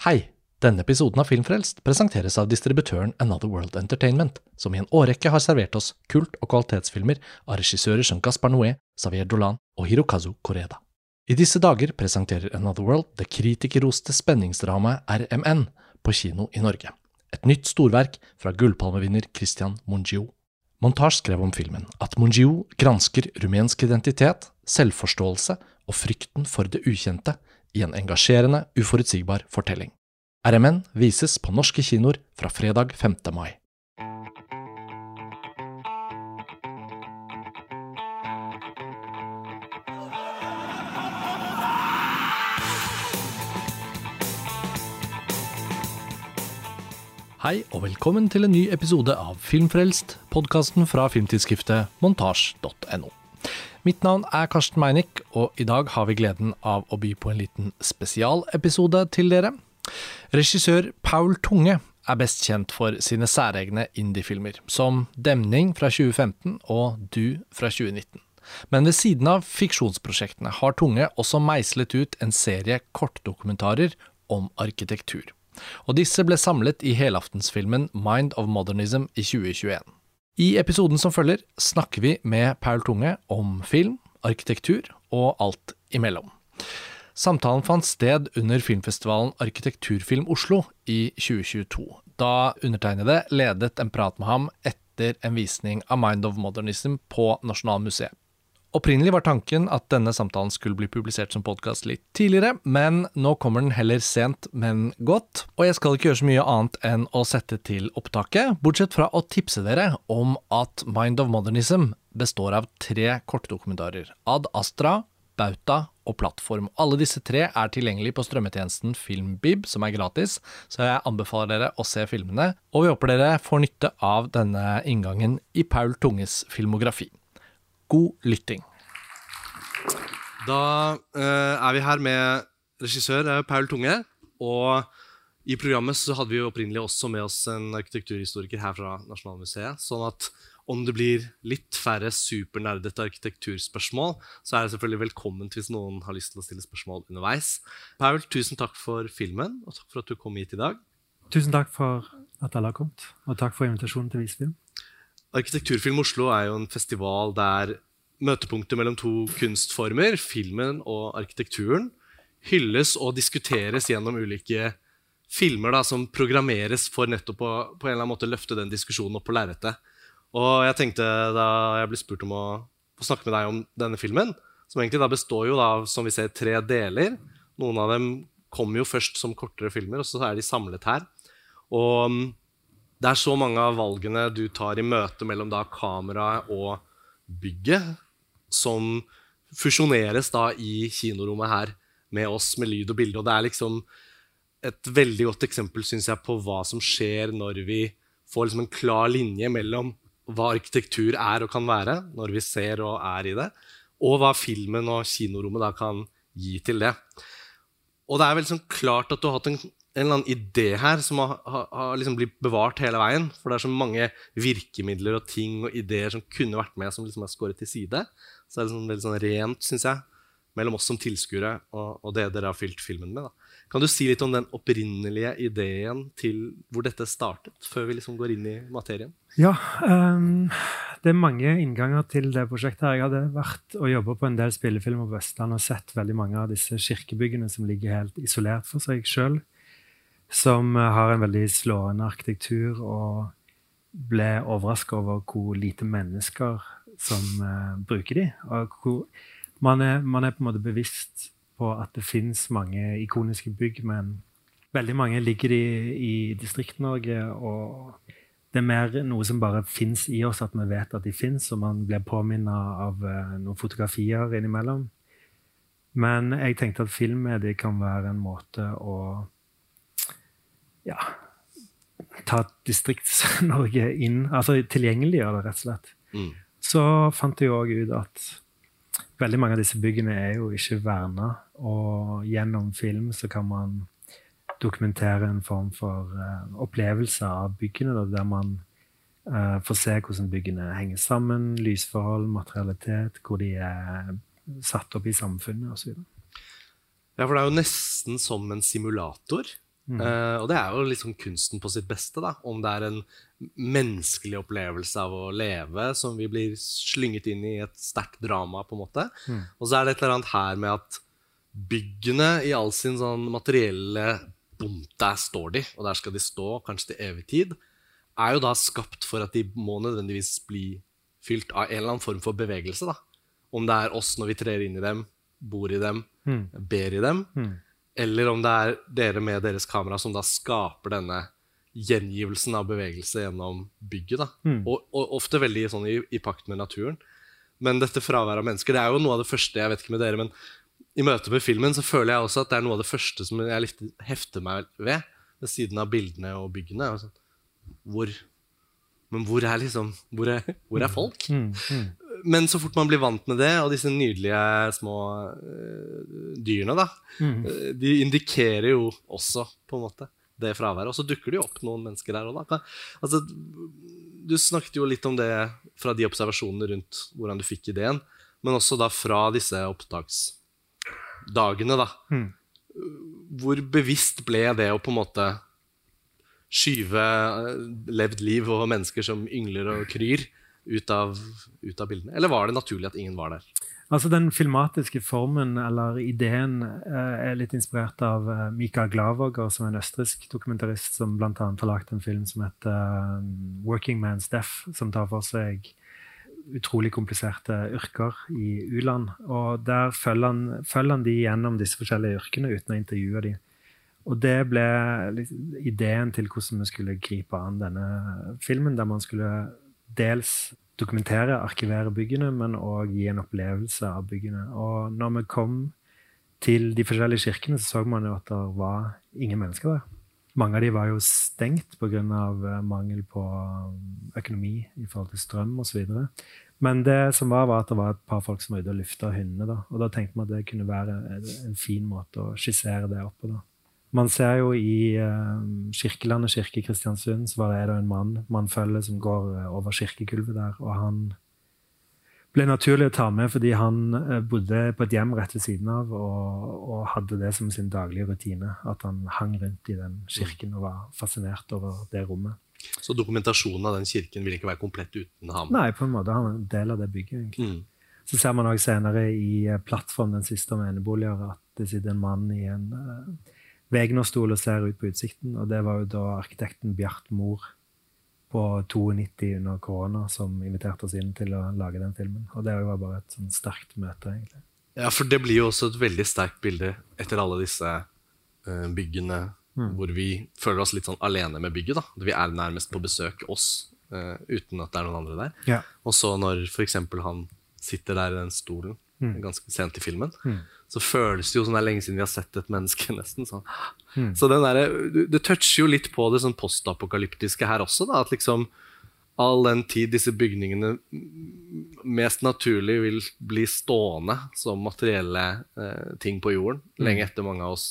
Hei! Denne episoden av Filmfrelst presenteres av distributøren Another World Entertainment, som i en årrekke har servert oss kult- og kvalitetsfilmer av regissører som Gaspar Noé, Xavier Dolan og Hirokazu Koreda. I disse dager presenterer Another World det kritikerroste spenningsdramaet RMN på kino i Norge. Et nytt storverk fra gullpalmevinner Christian Mungiu. Montage skrev om filmen at Mungiu gransker rumensk identitet, selvforståelse og frykten for det ukjente i en engasjerende, uforutsigbar fortelling. RMN vises på norske kinoer fra fredag 5. mai. Hei og velkommen til en ny episode av Filmfrelst, podkasten fra filmtidsskriftet montasj.no. Mitt navn er Karsten Meinick, og i dag har vi gleden av å by på en liten spesialepisode til dere. Regissør Paul Tunge er best kjent for sine særegne indiefilmer, som Demning fra 2015 og Du fra 2019. Men ved siden av fiksjonsprosjektene har Tunge også meislet ut en serie kortdokumentarer om arkitektur. Og disse ble samlet i helaftensfilmen Mind of Modernism i 2021. I episoden som følger snakker vi med Paul Tunge om film, arkitektur og alt imellom. Samtalen fant sted under filmfestivalen Arkitekturfilm Oslo i 2022, da undertegnede ledet en prat med ham etter en visning av Mind of Modernism på Nasjonalmuseet. Opprinnelig var tanken at denne samtalen skulle bli publisert som podkast litt tidligere, men nå kommer den heller sent, men godt. Og jeg skal ikke gjøre så mye annet enn å sette til opptaket, bortsett fra å tipse dere om at Mind of Modernism består av tre kortdokumentarer. Ad Astra, Bauta og Plattform. Alle disse tre er tilgjengelig på strømmetjenesten Filmbib, som er gratis, så jeg anbefaler dere å se filmene, og vi håper dere får nytte av denne inngangen i Paul Tunges filmografi. God lytting. Da eh, er vi her med regissør eh, Paul Tunge. Og i programmet så hadde vi jo opprinnelig også med oss en arkitekturhistoriker her fra Nasjonalmuseet. Sånn at om det blir litt færre supernerdete arkitekturspørsmål, så er det selvfølgelig velkomment hvis noen har lyst til å stille spørsmål underveis. Paul, tusen takk for filmen, og takk for at du kom hit i dag. Tusen takk for at alle har kommet, og takk for invitasjonen til visefilm. Arkitekturfilm Oslo er jo en festival der møtepunktet mellom to kunstformer, filmen og arkitekturen, hylles og diskuteres gjennom ulike filmer da, som programmeres for nettopp å på en eller annen måte løfte den diskusjonen opp på lerretet. Og jeg tenkte da jeg ble spurt om å få snakke med deg om denne filmen, som egentlig da består jo av som vi ser, tre deler. Noen av dem kommer jo først som kortere filmer, og så er de samlet her. Og mm, det er så mange av valgene du tar i møte mellom da kameraet og bygget, som fusjoneres da i kinorommet her med oss, med lyd og bilde. Og det er liksom et veldig godt eksempel synes jeg, på hva som skjer når vi får liksom en klar linje mellom hva arkitektur er og kan være, når vi ser og er i det, og hva filmen og kinorommet da kan gi til det. Og det er vel sånn klart at du har hatt en, en eller annen idé her som har, har, har liksom blitt bevart hele veien. For det er så mange virkemidler og ting og ideer som kunne vært med, som liksom er skåret til side. Så det er liksom veldig sånn rent, syns jeg, mellom oss som tilskuere og, og, det dere har fylt filmen med. Da. Kan du si litt om den opprinnelige ideen til hvor dette startet, før vi liksom går inn i materien? Ja, um, det er mange innganger til det prosjektet. her. Jeg hadde vært og jobba på en del spillefilmer på Vestlandet og sett veldig mange av disse kirkebyggene som ligger helt isolert for seg sjøl. Som har en veldig slående arkitektur, og ble overraska over hvor lite mennesker som uh, bruker de. Man er, man er på en måte bevisst på at det fins mange ikoniske bygg, men veldig mange ligger i, i Distrikt-Norge. Og det er mer noe som bare fins i oss, at vi vet at de fins, og man blir påminnet av uh, noen fotografier innimellom. Men jeg tenkte at filmmediet kan være en måte å ja, ta Distrikts-Norge inn Altså tilgjengeliggjøre det, rett og slett. Mm. Så fant jeg òg ut at veldig mange av disse byggene er jo ikke verna. Og gjennom film så kan man dokumentere en form for uh, opplevelse av byggene, da, der man uh, får se hvordan byggene henger sammen, lysforhold, materialitet, hvor de er satt opp i samfunnet osv. Ja, for det er jo nesten som en simulator. Eh, og det er jo liksom kunsten på sitt beste. da, Om det er en menneskelig opplevelse av å leve som vi blir slynget inn i et sterkt drama. på en måte. Og så er det et eller annet her med at byggene i all sin sånn materielle bom, Der står de, og der skal de stå, kanskje til evig tid. Er jo da skapt for at de må nødvendigvis bli fylt av en eller annen form for bevegelse. da. Om det er oss når vi trer inn i dem, bor i dem, ber i dem. Eller om det er dere med deres kamera som da skaper denne gjengivelsen av bevegelse gjennom bygget. da. Og, og ofte veldig sånn i, i pakt med naturen. Men dette fraværet av mennesker det er jo noe av det første jeg vet ikke med dere, men i møte med filmen så føler jeg også at det er noe av det første som jeg litt hefter meg ved, ved siden av bildene og byggene. sånn, Hvor, men hvor er liksom Hvor er, hvor er folk? Men så fort man blir vant med det, og disse nydelige små uh, dyrene, da, øh, de indikerer jo også på en måte det fraværet. Og så dukker det jo opp noen mennesker der òg, da. Altså, du snakket jo litt om det fra de observasjonene rundt hvordan du fikk ideen, men også da fra disse opptaksdagene, da. Hvor bevisst ble det å på en måte skyve eh, levd liv og mennesker som yngler og kryr, ut av, ut av bildene? Eller var det naturlig at ingen var der? Altså Den filmatiske formen, eller ideen, eh, er litt inspirert av eh, Mikael Glavåger, som er en østerriksk dokumentarist som bl.a. har lagd en film som heter eh, 'Working Man's Death', som tar for seg utrolig kompliserte yrker i u-land. Og der følger han, følger han de gjennom disse forskjellige yrkene uten å intervjue de. Og det ble ideen til hvordan vi skulle gripe an denne filmen, der man skulle dels dokumentere, arkivere byggene, men òg gi en opplevelse av byggene. Og når vi kom til de forskjellige kirkene, så så man jo at det var ingen mennesker der. Mange av de var jo stengt pga. mangel på økonomi i forhold til strøm osv. Men det som var, var at det var et par folk som var ute og lufta hundene. Da. Og da tenkte vi at det kunne være en, en fin måte å skissere det opp på. da. Man ser jo i uh, Kirkelandet kirke i Kristiansund så var det da en mann man følger som går eh, over kirkekulvet der. Og han ble naturlig å ta med fordi han eh, bodde på et hjem rett ved siden av og, og hadde det som sin daglige rutine. At han hang rundt i den kirken og var fascinert over det rommet. Så dokumentasjonen av den kirken vil ikke være komplett uten ham? Nei, på en måte. Han er en del av det bygget. egentlig. Mm. Så ser man også senere i plattformen Plattform, den siste om eneboliger, at det sitter en mann i en uh, Vegnerstol og ser ut på utsikten. Og det var jo da arkitekten Bjart Mor på 92 under korona som inviterte oss inn til å lage den filmen. Og det var bare et sånn sterkt møte, egentlig. Ja, for det blir jo også et veldig sterkt bilde etter alle disse eh, byggene hvor vi føler oss litt sånn alene med bygget. da. Vi er nærmest på besøk oss, eh, uten at det er noen andre der. Ja. Og så når f.eks. han sitter der i den stolen ganske sent i filmen, så føles det jo som det er lenge siden vi har sett et menneske. nesten sånn. Så den der, du- det toucher jo litt på det sånn postapokalyptiske her også. da, at liksom All den tid disse bygningene mest naturlig vil bli stående som materielle eh, ting på jorden, lenge etter mange av oss,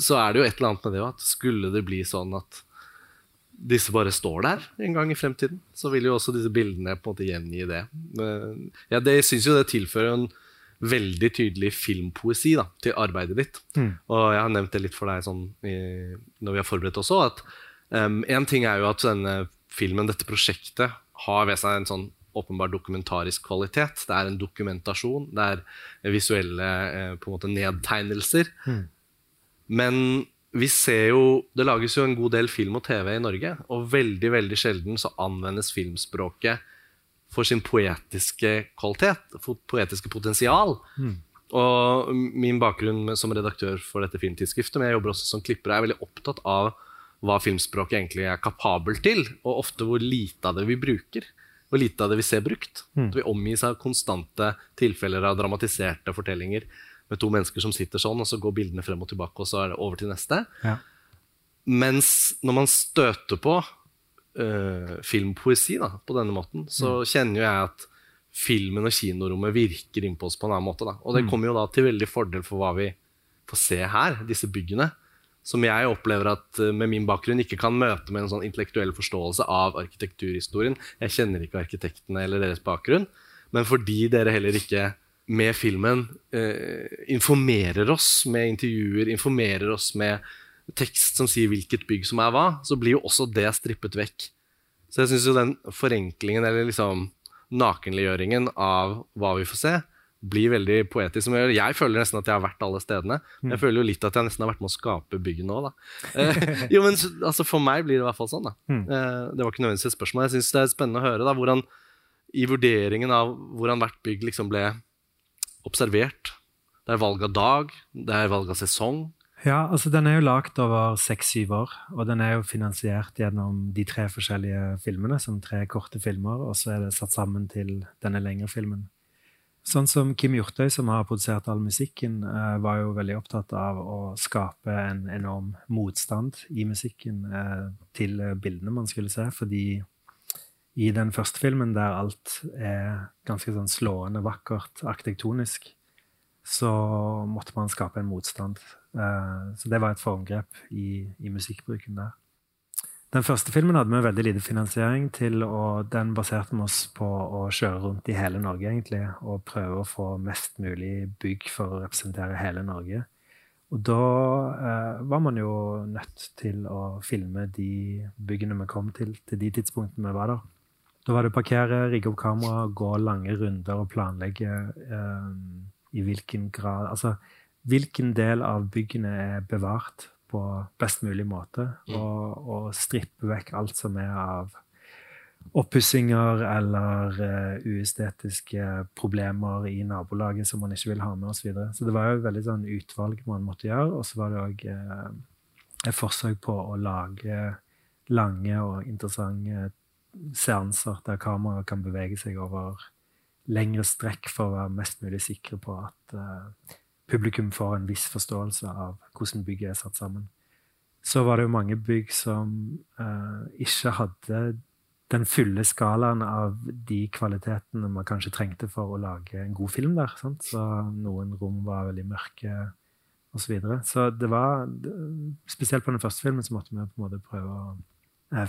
så er det jo et eller annet med det at skulle det bli sånn at disse bare står der en gang i fremtiden, så vil jo også disse bildene på en måte gjengi det. Men, ja, det syns jo det tilfører en veldig tydelig filmpoesi da, til arbeidet ditt. Og jeg har nevnt det litt for deg sånn, i, når vi har forberedt oss òg, at um, en ting er jo at denne filmen, dette prosjektet, har ved seg en sånn åpenbar dokumentarisk kvalitet. Det er en dokumentasjon, det er visuelle eh, på en måte nedtegnelser. Men vi ser jo Det lages jo en god del film og TV i Norge, og veldig veldig sjelden så anvendes filmspråket for sin poetiske kvalitet, for poetiske potensial. Og min bakgrunn som redaktør for dette filmtidsskriftet, men jeg jobber også som klipper, er veldig opptatt av hva filmspråket egentlig er kapabel til, og ofte hvor lite av det vi bruker. Hvor lite av det vi ser brukt. At vi omgis av konstante tilfeller av dramatiserte fortellinger med to mennesker som sitter sånn, og så går bildene frem og tilbake, og så er det over til neste. Ja. Mens når man støter på uh, filmpoesi da, på denne måten, så kjenner jo jeg at filmen og kinorommet virker inn på oss på en annen måte. Da. Og det kommer jo da til veldig fordel for hva vi får se her, disse byggene. Som jeg opplever at øh, med min bakgrunn ikke kan møte med en sånn intellektuell forståelse av arkitekturhistorien. Jeg kjenner ikke arkitektene eller deres bakgrunn, men fordi dere heller ikke med filmen eh, informerer oss med intervjuer, informerer oss med tekst som sier hvilket bygg som er hva, så blir jo også det strippet vekk. Så jeg syns jo den forenklingen, eller liksom nakenliggjøringen av hva vi får se, blir veldig poetisk. Jeg føler nesten at jeg har vært alle stedene. Men Jeg føler jo litt at jeg nesten har vært med å skape bygget nå. Da. Eh, jo, men altså, For meg blir det i hvert fall sånn. Da. Mm. Eh, det var ikke nødvendigvis et spørsmål. Jeg syns det er spennende å høre da, hvordan, i vurderingen av hvordan hvert bygg liksom ble observert. Det er valg av dag, det er valg av sesong. Ja, altså Den er jo lagd over seks-syv år, og den er jo finansiert gjennom de tre forskjellige filmene, som tre korte filmer, og så er det satt sammen til denne lengre filmen. Sånn som Kim Hjortøy, som har produsert all musikken, eh, var jo veldig opptatt av å skape en enorm motstand i musikken eh, til bildene man skulle se, fordi i den første filmen, der alt er ganske sånn slående vakkert arkitektonisk, så måtte man skape en motstand. Uh, så det var et formgrep i, i, musikkbruken der. Den første filmen hadde vi veldig lite finansiering til, og den baserte vi oss på å kjøre rundt i hele Norge egentlig, og prøve å få mest mulig bygg for å representere hele Norge. Og da eh, var man jo nødt til å filme de byggene vi kom til, til de tidspunktene vi var der. Da var det å parkere, rigge opp kamera, gå lange runder og planlegge eh, i hvilken grad Altså hvilken del av byggene er bevart på best mulig måte, mm. og, og strippe vekk alt som er av oppussinger eller uh, uestetiske problemer i nabolaget som man ikke vil ha med osv. Så, videre. så det var jo veldig sånn utvalg man måtte gjøre. Og så var det òg uh, et forsøk på å lage lange og interessante seanser der kameraet kan bevege seg over lengre strekk for å være mest mulig sikre på at uh, publikum får en viss forståelse av hvordan bygget er satt sammen. Så var det jo mange bygg som uh, ikke hadde den fulle skalaen av de kvalitetene man kanskje trengte for å lage en god film der. Sant? Så noen rom var veldig mørke osv. Så, videre. så det var Spesielt på den første filmen så måtte vi på en måte prøve å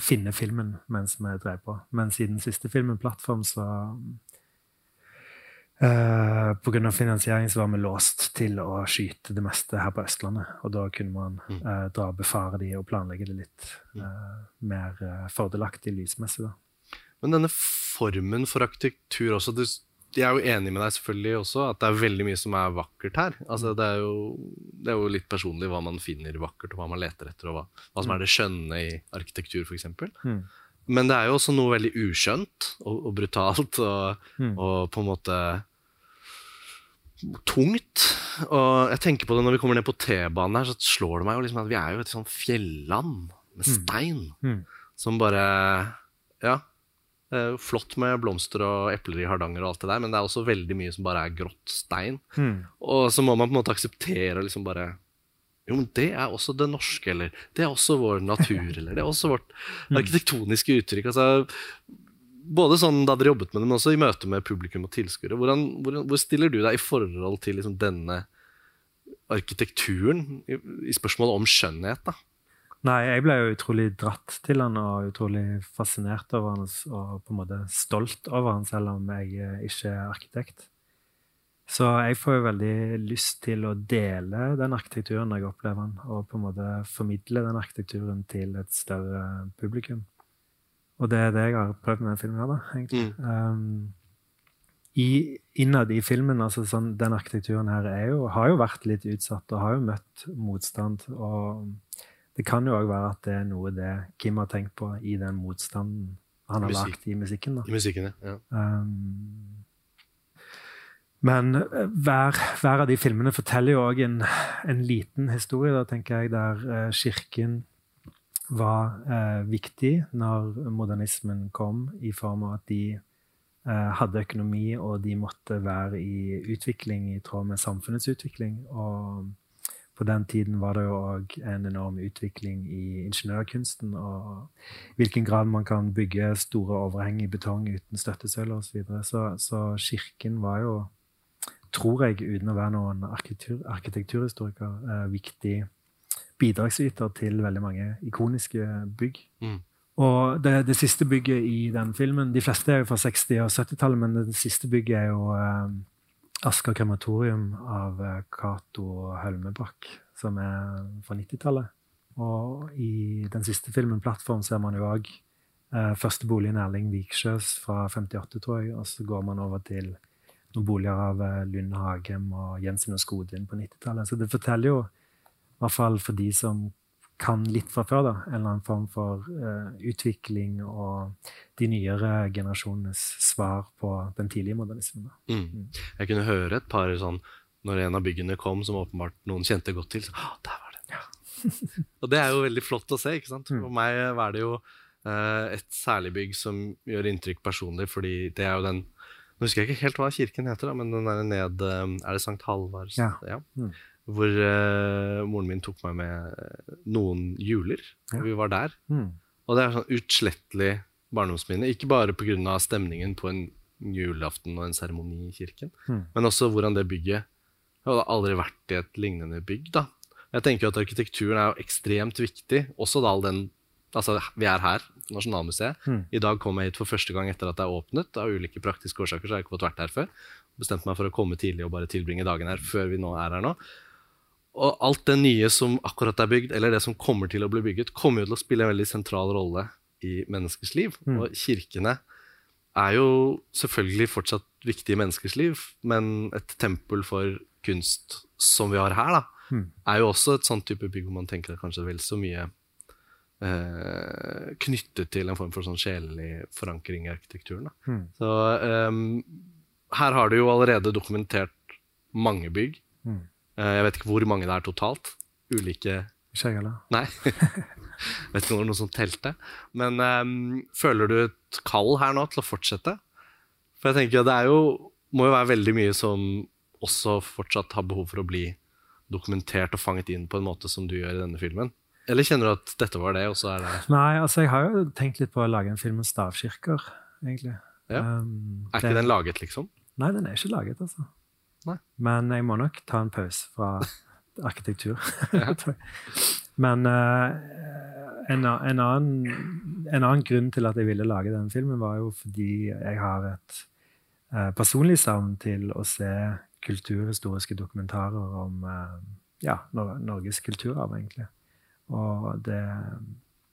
finne filmen mens vi drev på. Men siden siste filmen, 'Plattform', så uh, Pga. finansiering så var vi låst til å skyte det meste her på Østlandet. Og da kunne man uh, dra befare de og planlegge det litt uh, mer uh, fordelaktig lysmessig. da. Men denne formen for arkitektur også, du jeg er jo enig med deg selvfølgelig også at det er veldig mye som er vakkert her. Altså, det, er jo, det, er jo, litt personlig hva man finner vakkert, og hva man leter etter, og hva, hva som er det skjønne i arkitektur, f.eks. Mm. Men det er jo også noe veldig uskjønt og, og brutalt og, mm. og, på en måte tungt. Og jeg tenker på det når vi kommer ned på T-banen her, så slår det meg jo liksom at vi er jo et sånt fjelland med hmm. stein mm. som bare Ja flott med blomster og epler i Hardanger, og alt det der, men det er også veldig mye som bare er grått stein. Mm. Og så må man på en måte akseptere liksom bare Jo, men det er også det norske, eller det er også vår natur, eller det er også vårt hmm. arkitektoniske uttrykk. altså både sånn da dere jobbet med det, men også i møte med publikum og tilskuere. Hvor, hvor, stiller du deg i forhold til liksom denne arkitekturen i, i spørsmålet om skjønnhet? da? Nei, jeg ble jo utrolig dratt til han og utrolig fascinert over han og på en måte stolt over han, selv om jeg eh, ikke er arkitekt. Så jeg får jo veldig lyst til å dele den arkitekturen når jeg opplever den, og på en måte formidle den arkitekturen til et større publikum. Og det er det jeg har prøvd med den filmen her, da, egentlig. Mm. Um, i, innad i filmen, altså sånn, den arkitekturen her jo, har jo vært litt utsatt og har jo møtt motstand. og det kan jo òg være at det er noe det Kim har tenkt på i den motstanden han har Musik. lagt i musikken. Da. I musikken, ja. Um, men eh, hver, hver, av de filmene forteller jo òg en, en, liten historie, da, tenker jeg, der uh, kirken var uh, viktig når modernismen kom, i form av at de uh, hadde økonomi, og de måtte være i utvikling i tråd med samfunnets utvikling. og på den tiden var det jo òg en enorm utvikling i ingeniørkunsten. Og i hvilken grad man kan bygge store overheng i betong uten støttesøyler osv. Så, videre. så Så kirken var jo, tror jeg, uten å være noen arkitektur, arkitekturhistoriker, eh, viktig bidragsyter til veldig mange ikoniske bygg. Mm. Og det, det, siste bygget i den filmen De fleste er jo fra 60- og 70-tallet, men det siste bygget er jo eh, Asker krematorium av eh, Cato Hølmebakk, som er fra 90-tallet. Og i den siste filmen, 'Plattform', ser man jo òg eh, første boligen Erling Viksjøs fra 58, tror jeg. Og så går man over til noen boliger av eh, Lund Hagem og Jensen og Skodin på 90-tallet. Så det forteller jo, i hvert fall for de som kan litt fra før, da, en eller annen form for uh, utvikling og de nyere generasjonenes svar på den tidlige modernismen. Mm. Jeg kunne høre et par sånn når en av byggene kom som åpenbart noen kjente godt til. Så, ah, der var det. Ja. og det er jo veldig flott å se. ikke sant? Mm. For meg var det jo uh, et særlig bygg som gjør inntrykk personlig, fordi det er jo den Nå husker jeg ikke helt hva kirken heter, da, men den er ned Er det Sankt Halvard? Ja. ja. Hvor uh, moren min tok meg med noen juler, Ja. vi var der. Mm. Og det er sånn utslettelig barndomsminne. Ikke bare pga. stemningen på en julaften og en seremoni i kirken, Mm. men også hvordan det bygget Jeg hadde aldri vært i et lignende bygg. da. Jeg tenker at Arkitekturen er jo ekstremt viktig. Også da all den Altså, vi er her, Nasjonalmuseet. Mm. I dag kom jeg hit for første gang etter at det er åpnet. Av ulike praktiske årsaker så har jeg ikke fått vært her før. Bestemte meg for å komme tidlig og bare tilbringe dagen her før vi nå er her nå. Og alt det nye som akkurat er bygd, eller det som kommer til å bli bygget, kommer jo til å spille en veldig sentral rolle i menneskers liv. Mm. Og kirkene er jo selvfølgelig fortsatt viktige i menneskers liv, men et tempel for kunst som vi har her, da, Mm. er jo også et sånt type bygg hvor man tenker at kanskje vel så mye eh, knyttet til en form for sånn sjelelig forankring i arkitekturen. Mm. Så ehm, her har du jo allerede dokumentert mange bygg. Mm. Eh, jeg vet ikke hvor mange det er totalt. Ulike Ikke jeg heller. Nei. vet ikke om det var noen som telte. Men um, føler du et kall her nå til å fortsette? For jeg tenker at det er jo, må jo være veldig mye som også fortsatt har behov for å bli dokumentert og fanget inn på en måte som du gjør i denne filmen. Eller kjenner du at dette var det, og så er det Nei, altså jeg har jo tenkt litt på å lage en film om stavkirker, egentlig. Ja. Um, Er ikke den laget, liksom? Nei, den er ikke laget, altså. Nei. Men jeg må nok ta en pause fra arkitektur. Men uh, en, en, annen, en annen grunn til at jeg ville lage denne filmen, var jo fordi jeg har et uh, personlig savn til å se kulturhistoriske dokumentarer om uh, ja, Nor Norges kulturarv, egentlig. Og det,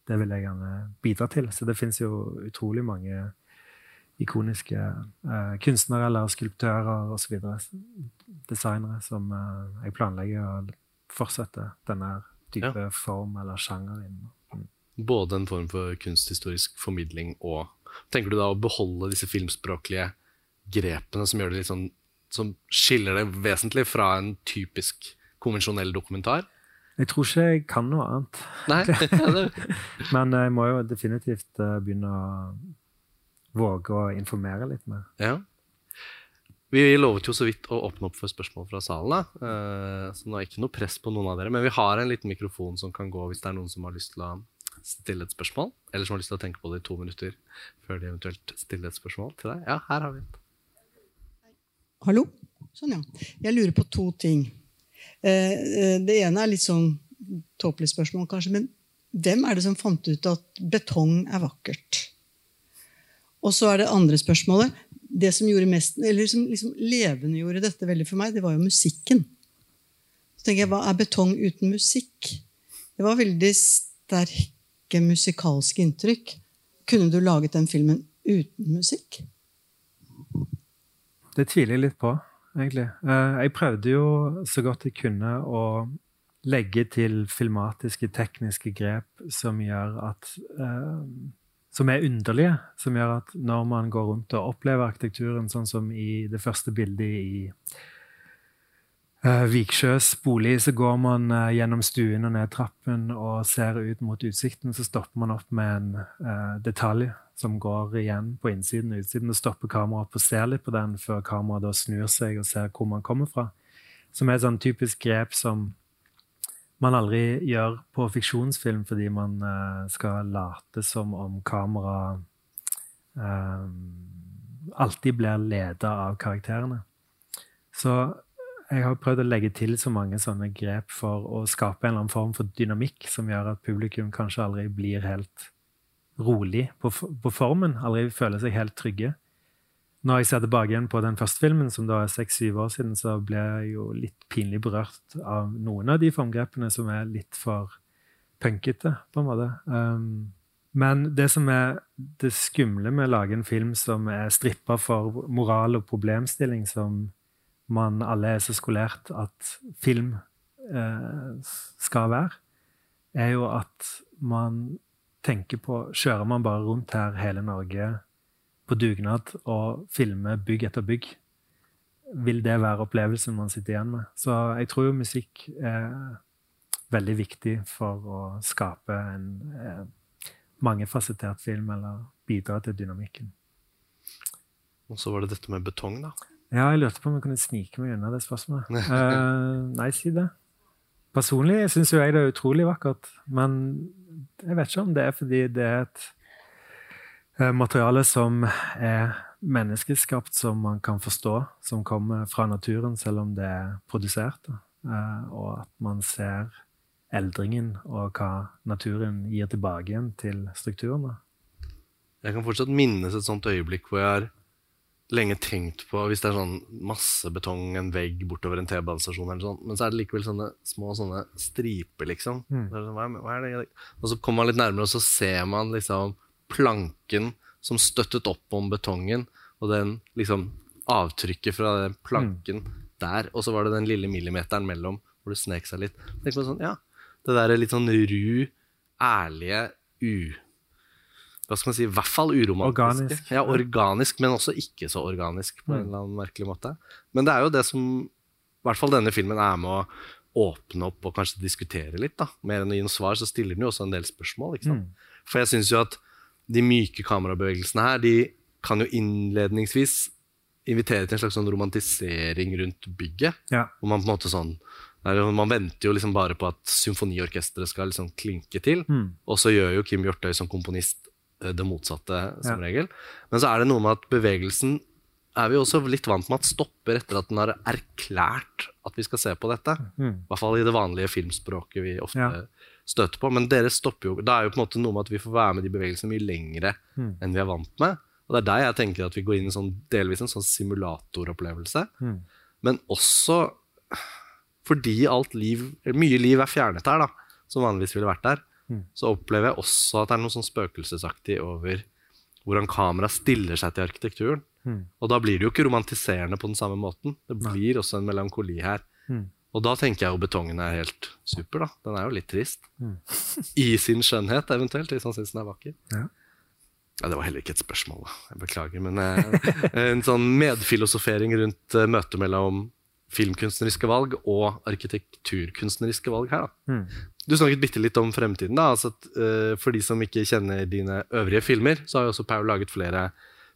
det vil jeg gjerne bidra til. Så det fins jo utrolig mange ikoniske uh, kunstnere eller skulptører osv. Designere som uh, jeg planlegger å fortsette denne type form eller sjanger innen. Mm. Både en form for kunsthistorisk formidling og Tenker du da å beholde disse filmspråklige grepene som gjør det litt sånn som skiller det vesentlig fra en typisk konvensjonell dokumentar? Jeg tror ikke jeg kan noe annet. Nei? Men jeg må jo definitivt eh, begynne å våge å informere litt mer. ja. Vi lovet jo så vidt å åpne opp for spørsmål fra salen, da. Eh, så nå er ikke noe press på noen av dere. Men vi har en liten mikrofon som kan gå hvis det er noen som har lyst til å stille et spørsmål. Eller som har lyst til å tenke på det i to minutter før de eventuelt stiller et spørsmål til deg. Ja, her har vi et. Hallo? Sånn, ja. Jeg lurer på to ting. Eh, eh, Det ene er litt sånn tåpelig spørsmål, kanskje, men hvem er det som fant ut at betong er vakkert? Og så er det andre spørsmålet. Det som gjorde mest, eller som liksom levendegjorde dette veldig for meg, det var jo musikken. Så tenker jeg, Hva er betong uten musikk? Det var veldig sterke musikalske inntrykk. Kunne du laget den filmen uten musikk? Det tviler jeg litt på, egentlig. Eh, Jeg prøvde jo så godt jeg kunne å legge til filmatiske, tekniske grep som gjør at eh, Som er underlige. Som gjør at når man går rundt og opplever arkitekturen, sånn som i det første bildet i uh, Viksjøs bolig, så går man uh, gjennom stuen og ned trappen og ser ut mot utsikten. Så stopper man opp med en uh, detalj som går igjen på innsiden og utsiden, og stopper kameraet opp og ser litt på den før kameraet da snur seg og ser hvor man kommer fra. Som er et sånn typisk grep som man aldri gjør på fiksjonsfilm fordi man uh, skal late som om kamera uh, alltid blir leda av karakterene. Så jeg har prøvd å legge til så mange sånne grep for å skape en eller annen form for dynamikk som gjør at publikum kanskje aldri blir helt rolig på, på formen, aldri føler seg helt trygge. Når jeg ser tilbake igjen på den første filmen, som da er seks-syv år siden, så ble jeg jo litt pinlig berørt av noen av de formgrepene som er litt for punkete, på en måte. Um, men det som er det skumle med å lage en film som er strippa for moral og problemstilling, som man alle er så skolert at film eh, skal være, er jo at man tenker på Kjører man bare rundt her hele Norge på dugnad og filmer bygg etter bygg, vil det være opplevelsen man sitter igjen med. Så jeg tror jo musikk er veldig viktig for å skape en eh, mangefasettert film, eller bidra til dynamikken. Og så var det dette med betong, da. Ja, jeg lurte på om jeg kunne snike meg unna det spørsmålet. Uh, nei, si det. Personlig syns jo jeg det er utrolig vakkert, men jeg vet ikke om det er fordi det er et materiale som er menneskeskapt, som man kan forstå, som kommer fra naturen, selv om det er produsert. Uh, og at man ser eldringen og hva naturen gir tilbake igjen til strukturene. Jeg kan fortsatt minnes et sånt øyeblikk hvor jeg har lenge tenkt på Hvis det er sånn masse betong, en vegg bortover en T-banestasjon, men så er det likevel sånne små sånne striper, liksom. Mm. Sånn, hva, er, hva er? Og så kommer man litt nærmere, og så ser man liksom planken som støttet opp om betongen, og den liksom avtrykket fra den planken mm. der, og så var det den lille millimeteren mellom hvor det snek seg litt. Tenk på sånn, ja, Det der litt sånn ru, ærlige, u hva skal man si, i hvert fall uromantiske. Organisk. Ja, organisk, men også ikke så organisk på en mm. eller annen merkelig måte. Men det er jo det som i hvert fall denne filmen er med å åpne opp og kanskje diskutere litt. da. Mer enn å gi noen svar, så stiller den jo også en del spørsmål. ikke sant? Mm. For jeg syns jo at de myke kamerabevegelsene her, de kan jo innledningsvis invitere til en slags sånn romantisering rundt bygget. Ja. Hvor man på en måte sånn man venter jo liksom bare på at symfoniorkesteret skal liksom klinke til. Mm. Og så gjør jo Kim Hjortøy som komponist Eh, det motsatte, som ja. regel. Men så er det noe med at bevegelsen er vi også litt vant med at stopper etter at den har erklært at vi skal se på dette. Mm. I hvert fall i det vanlige filmspråket vi ofte ja. Støter på. Men dere stopper jo Da er jo på en måte noe med at vi får være med de bevegelsene mye lengre mm. enn vi er vant med. Og det er der jeg tenker at vi går inn i sånn, delvis en sånn simulatoropplevelse. Mm. Men også fordi alt liv, mye liv er fjernet her, da, som vanligvis ville vært der Mm. så opplever jeg også at det er noe sånn spøkelsesaktig over hvordan kamera stiller seg til arkitekturen. Mm. Og da blir det jo ikke romantiserende på den samme måten. Det blir også en melankoli her. Mm. Og da tenker jeg jo betongen er helt super. da. Den er jo litt trist. Mm. I sin skjønnhet, eventuelt, hvis han syns den er vakker. Ja. Ja, Det var heller ikke et spørsmål, da. Jeg beklager. Men eh, en sånn medfilosofering rundt eh, møtet mellom filmkunstneriske valg og arkitekturkunstneriske valg her. Da. Mm. Du snakket bitte litt om fremtiden. da, altså uh, For de som ikke kjenner dine øvrige filmer, så har jo også Paul laget flere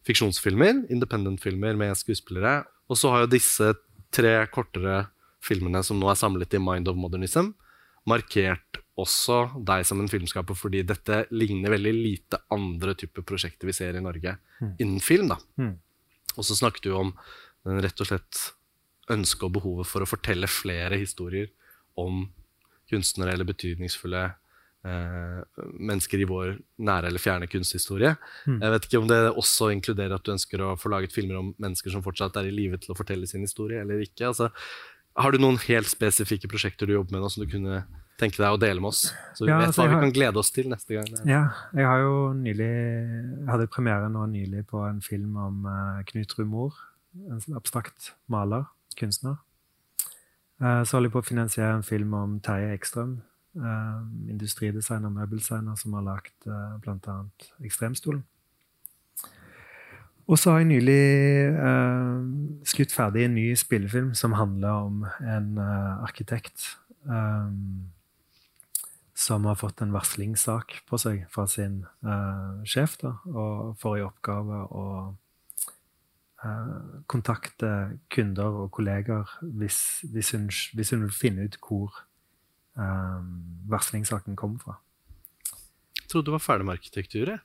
fiksjonsfilmer, independent-filmer med skuespillere. Og så har jo disse tre kortere filmene som nå er samlet i Mind of Modernism, markert også deg som en filmskaper, fordi dette ligner veldig lite andre typer prosjekter vi ser i Norge mm. innen film. da. Mm. Og så snakket du om den rett og slett ønsket og behovet for å fortelle flere historier om kunstnere eller betydningsfulle eh, mennesker i vår nære eller fjerne kunsthistorie. Mm. Jeg vet ikke om det også inkluderer at du ønsker å få laget filmer om mennesker som fortsatt er i live til å fortelle sin historie, eller ikke. Altså, har du noen helt spesifikke prosjekter du jobber med nå som du kunne tenke deg å dele med oss? Så vi ja, vet altså, hva vi kan glede oss til neste gang. Ja, jeg har jo nylig jeg hadde premiere nå nylig på en film om uh, Knut Rumor, en abstrakt maler, kunstner. Uh, så holder jeg på å finansiere en film om Terje Ekstrøm. Uh, industridesigner og møbeldesigner som har lagd uh, bl.a. Ekstremstolen. Og så har jeg nylig uh, skutt ferdig en ny spillefilm som handler om en uh, arkitekt um, som har fått en varslingssak på seg fra sin sjef, da, og får i oppgave å Eh, kontakte kunder og kolleger hvis, hvis, hun, hvis hun, vil finne ut hvor um, varslingssaken kommer fra. Jeg trodde du var ferdig med arkitektur.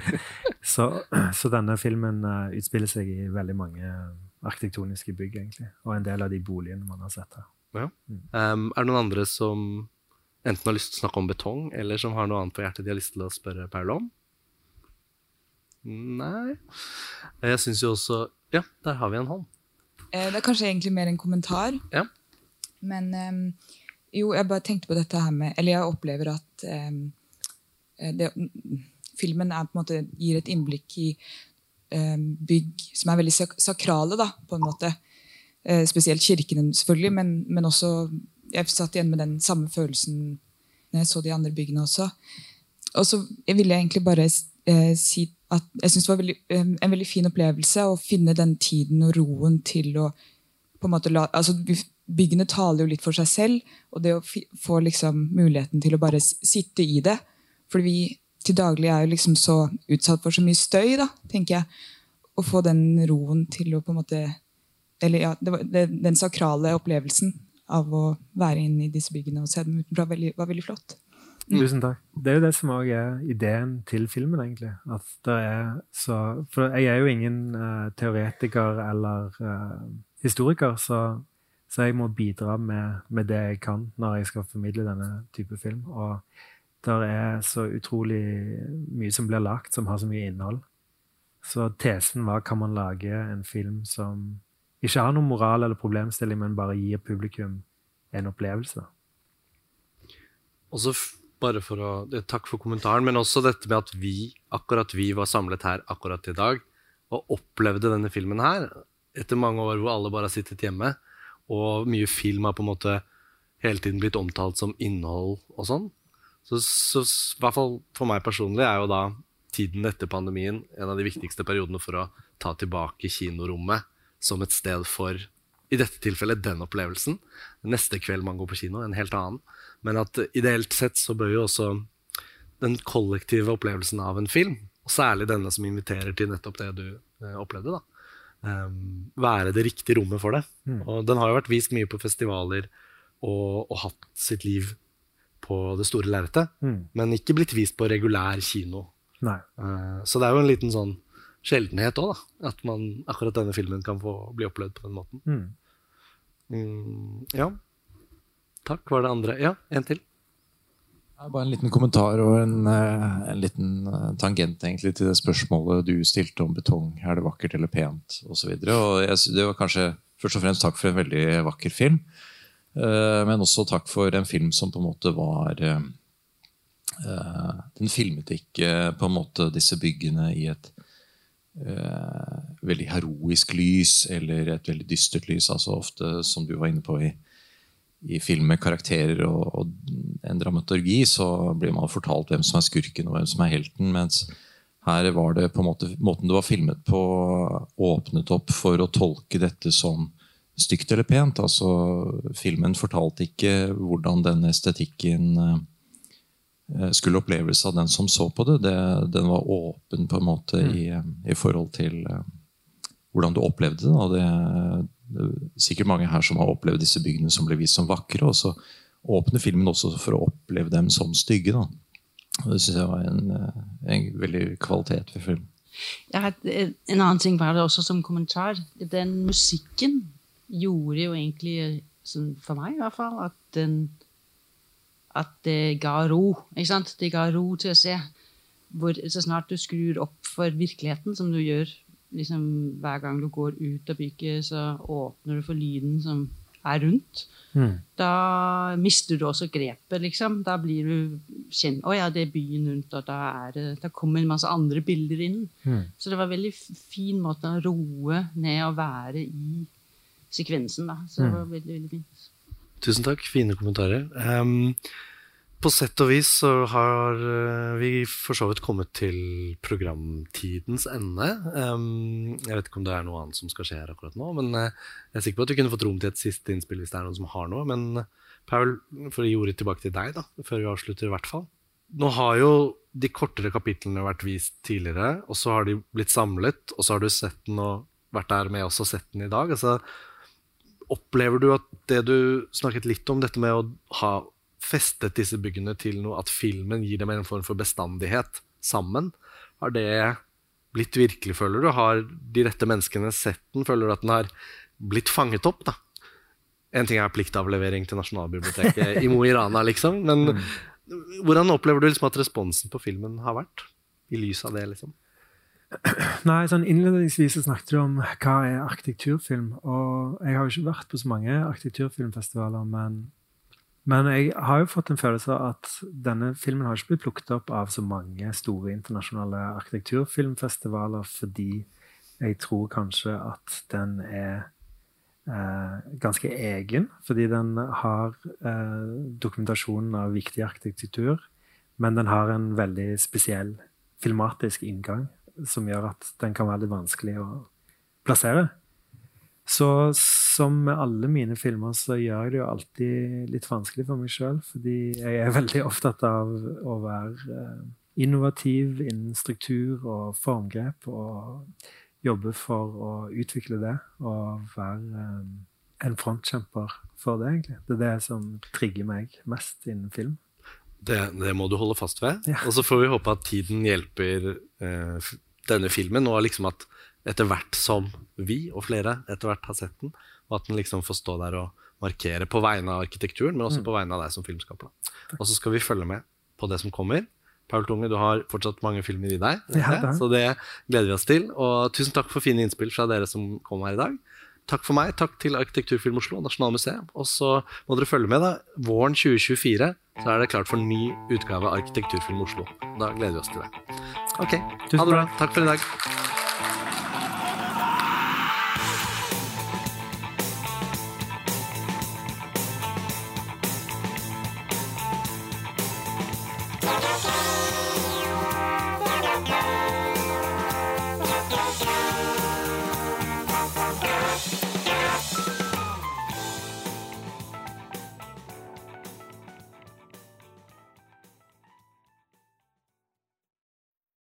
så, så, denne filmen uh, utspiller seg i veldig mange arkitektoniske bygg, egentlig. Og en del av de boligene man har sett her. Ja. Mm. Um, er det noen andre som enten har lyst til å snakke om betong, eller som har noe annet på hjertet de har lyst til å spørre Paul om? Nei. Jeg syns jo også Ja, der har vi en hånd. Eh, det er kanskje egentlig mer en kommentar. Ja. Men um, jo, jeg bare tenkte på dette her med Eller jeg opplever at um, det, filmen er, måte, gir et innblikk i eh, bygg som er veldig sak sakrale, da, på en måte. Eh, spesielt kirkene, selvfølgelig, men, men, også Jeg satt igjen med den samme følelsen når jeg så de andre byggene også. Og så ville jeg egentlig bare eh, si at jeg syns det var veldig, um, en veldig fin opplevelse å finne den tiden og roen til å på en måte la, altså byggene taler jo litt for seg selv. Og det å få liksom muligheten til å bare sitte i det. For vi til daglig er jo liksom så utsatt for så mye støy, da, tenker jeg. Å få den roen til å på en måte Eller ja, det var, det, den sakrale opplevelsen av å være inne i disse byggene og se dem utenfra veldig, var veldig flott. Mm. Tusen takk. Det er jo det som òg er ideen til filmen, egentlig. At det er så For jeg er jo ingen uh, teoretiker eller uh, historiker, så så jeg må bidra med, med, det jeg kan når jeg skal formidle denne type film. Og det er så utrolig mye som blir lagt, som har så mye innhold. Så tesen var kan man lage en film som ikke har noen moral eller problemstilling, men bare gir publikum en opplevelse. Også bare for å, Takk for kommentaren, men også dette med at vi, akkurat vi var samlet her akkurat i dag og opplevde denne filmen her etter mange år hvor alle bare har sittet hjemme og mye film har på en måte hele tiden blitt omtalt som innhold og sånn. Så, så i hvert fall for meg personlig er jo da tiden etter pandemien en av de viktigste periodene for å ta tilbake kinorommet som et sted for i dette tilfellet den opplevelsen. Neste kveld man går på kino, en helt annen. Men at ideelt sett så bør jo også den kollektive opplevelsen av en film, og særlig denne som inviterer til nettopp det du eh, opplevde, da, um, være det riktige rommet for det. Mm. Og den har jo vært vist mye på festivaler og, og hatt sitt liv på det store lerretet, mm. men ikke blitt vist på regulær kino. Uh, så det er jo en liten sånn sjeldenhet òg, at man, akkurat denne filmen kan få bli opplevd på den måten. Mm. mm ja. Takk. Var det andre? Ja, en til. Bare en liten kommentar og en, eh, en, liten eh, tangent egentlig til det spørsmålet du stilte om betong. Er det vakkert eller pent? Og så videre. og det var kanskje først og fremst takk for en veldig vakker film. Eh, men også takk for en film som på en måte var Den filmet ikke på en måte disse byggene i et veldig heroisk lys eller et veldig dystert lys. altså Ofte, som du var inne på i i film med karakterer og, og, en dramaturgi, så blir man fortalt hvem som er skurken og hvem som er helten. Mens her var det på en måte måten det var filmet på, åpnet opp for å tolke dette som stygt eller pent. Altså, filmen fortalte ikke hvordan den estetikken eh, skulle oppleves av den som så på det. det den var åpen på en måte mm. i, i, forhold til eh, hvordan du opplevde det. Og det, det er sikkert mange her som har opplevd disse byggene som ble vist som vakre. Og så åpner filmen også for å oppleve dem som stygge. Da. Og det syns jeg var en, eh, en, veldig kvalitet ved filmen. Ja, en annen ting var det også som kommentar. Den musikken gjorde jo egentlig, for meg i hvert fall, at, den, at det ga ro. Det ga ro til å se. Hvor, så snart du skrur opp for virkeligheten, som du gjør liksom, hver gang du går ut av bygget, så åpner du for lyden som er rundt. Mm. Da mister du også grepet, liksom. Da blir du kjent Å ja, det er byen rundt, og da, det, da kommer en masse andre bilder inn. Mm. Så det var en veldig fin måte å roe ned og være i sekvensen, da. Så det hmm. var veldig, veldig fint. Tusen takk. Fine kommentarer. Um, på sett og vis så har eh, vi for så vidt kommet til programtidens ende. Um, jeg vet ikke om det er noe annet som skal skje her akkurat nå, men uh, jeg er sikker på at vi kunne fått rom til et siste innspill hvis det er noen som har noe. Men Paul, for å gi ordet tilbake til deg, da, før vi avslutter, i hvert fall. Nå har jo de kortere kapitlene vært vist tidligere, og så har de blitt samlet, og så har du sett den og vært der med oss og sett den i dag. Altså, opplever du at det du snakket litt om, dette med å ha festet disse byggene til noe, at filmen gir dem en form for bestandighet sammen. Har det blitt virkelig, føler du? Har de rette menneskene sett den? Føler du at den har blitt fanget opp? da? En ting er pliktavlevering til Nasjonalbiblioteket i Mo i Rana, liksom. Men mm. hvordan opplever du liksom at responsen på filmen har vært? I lys av det, liksom? Nei, sånn Innledningsvis snakket du om hva er arkitekturfilm. Og jeg har jo ikke vært på så mange arkitekturfilmfestivaler, men Men jeg har jo fått en følelse av at denne filmen har ikke blitt plukket opp av så mange store internasjonale arkitekturfilmfestivaler, fordi jeg tror kanskje at den er eh, ganske egen. Fordi den har eh, dokumentasjonen av viktig arkitektur, men den har en veldig spesiell filmatisk inngang som gjør at den kan være litt vanskelig å plassere. Så som med alle mine filmer så gjør jeg det jo alltid litt vanskelig for meg sjøl, fordi jeg er veldig opptatt av å være eh, innovativ innen struktur og formgrep, og jobbe for å utvikle det og være eh, en frontkjemper for det, egentlig. Det er det som trigger meg mest innen film. Det, det må du holde fast ved. Ja. Og så får vi håpe at tiden hjelper eh, denne filmen, og liksom at etter hvert som vi og flere etter hvert har sett den, og at den liksom får stå der og markere på vegne av arkitekturen, men også Mm. på vegne av deg som filmskaper. Og så skal vi følge med på det som kommer. Paul Tunge, du har fortsatt mange filmer i deg, Ja, så det gleder vi oss til. Og tusen takk for fine innspill fra dere som kom her i dag. Takk for meg, takk til Arkitekturfilm Oslo og Nasjonalmuseet. Og så må dere følge med, da. Våren 2024 så er det klart for en ny utgave av Arkitekturfilm Oslo. Da gleder vi oss til det. Ok, ha det bra. Takk for i dag.